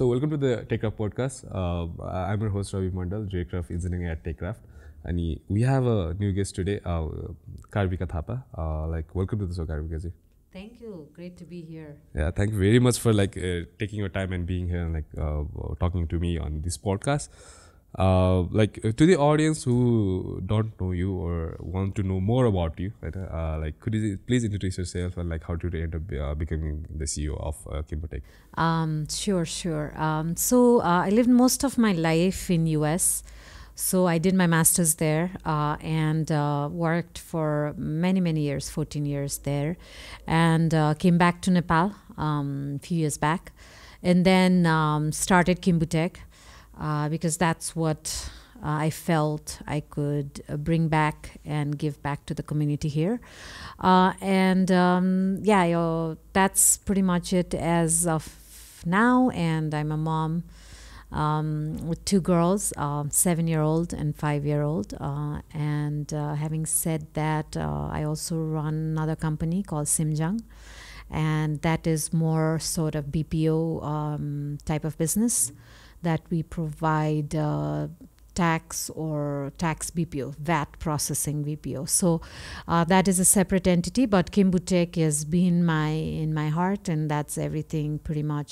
So welcome to the TechCraft podcast. Uh, I'm your host Ravi Mandal, JCraft Engineering at TechCraft. And we have a new guest today, uh, Karvika Thapa. Uh, like, welcome to the show, Karvika ji. Thank you. Great to be here. Yeah, thank you very much for like uh, taking your time and being here and like uh, talking to me on this podcast. Uh, like uh, to the audience who don't know you or want to know more about you, right, uh, like could you please introduce yourself and like how did you end up uh, becoming the CEO of uh, Kimbotech? Um, sure, sure. Um, so uh, I lived most of my life in US. So I did my master's there uh, and uh, worked for many, many years, 14 years there, and uh, came back to Nepal um, a few years back, and then um, started Kimbutech uh, because that's what uh, I felt I could uh, bring back and give back to the community here. Uh, and um, yeah, that's pretty much it as of now. And I'm a mom um, with two girls, uh, seven year old and five year old. Uh, and uh, having said that, I also run another company called Simjang. And that is more sort of BPO um, type of business that we provide uh, tax or tax BPO, VAT processing BPO. So uh, that is a separate entity, but Kimbutech has been my in my heart, and that's everything pretty much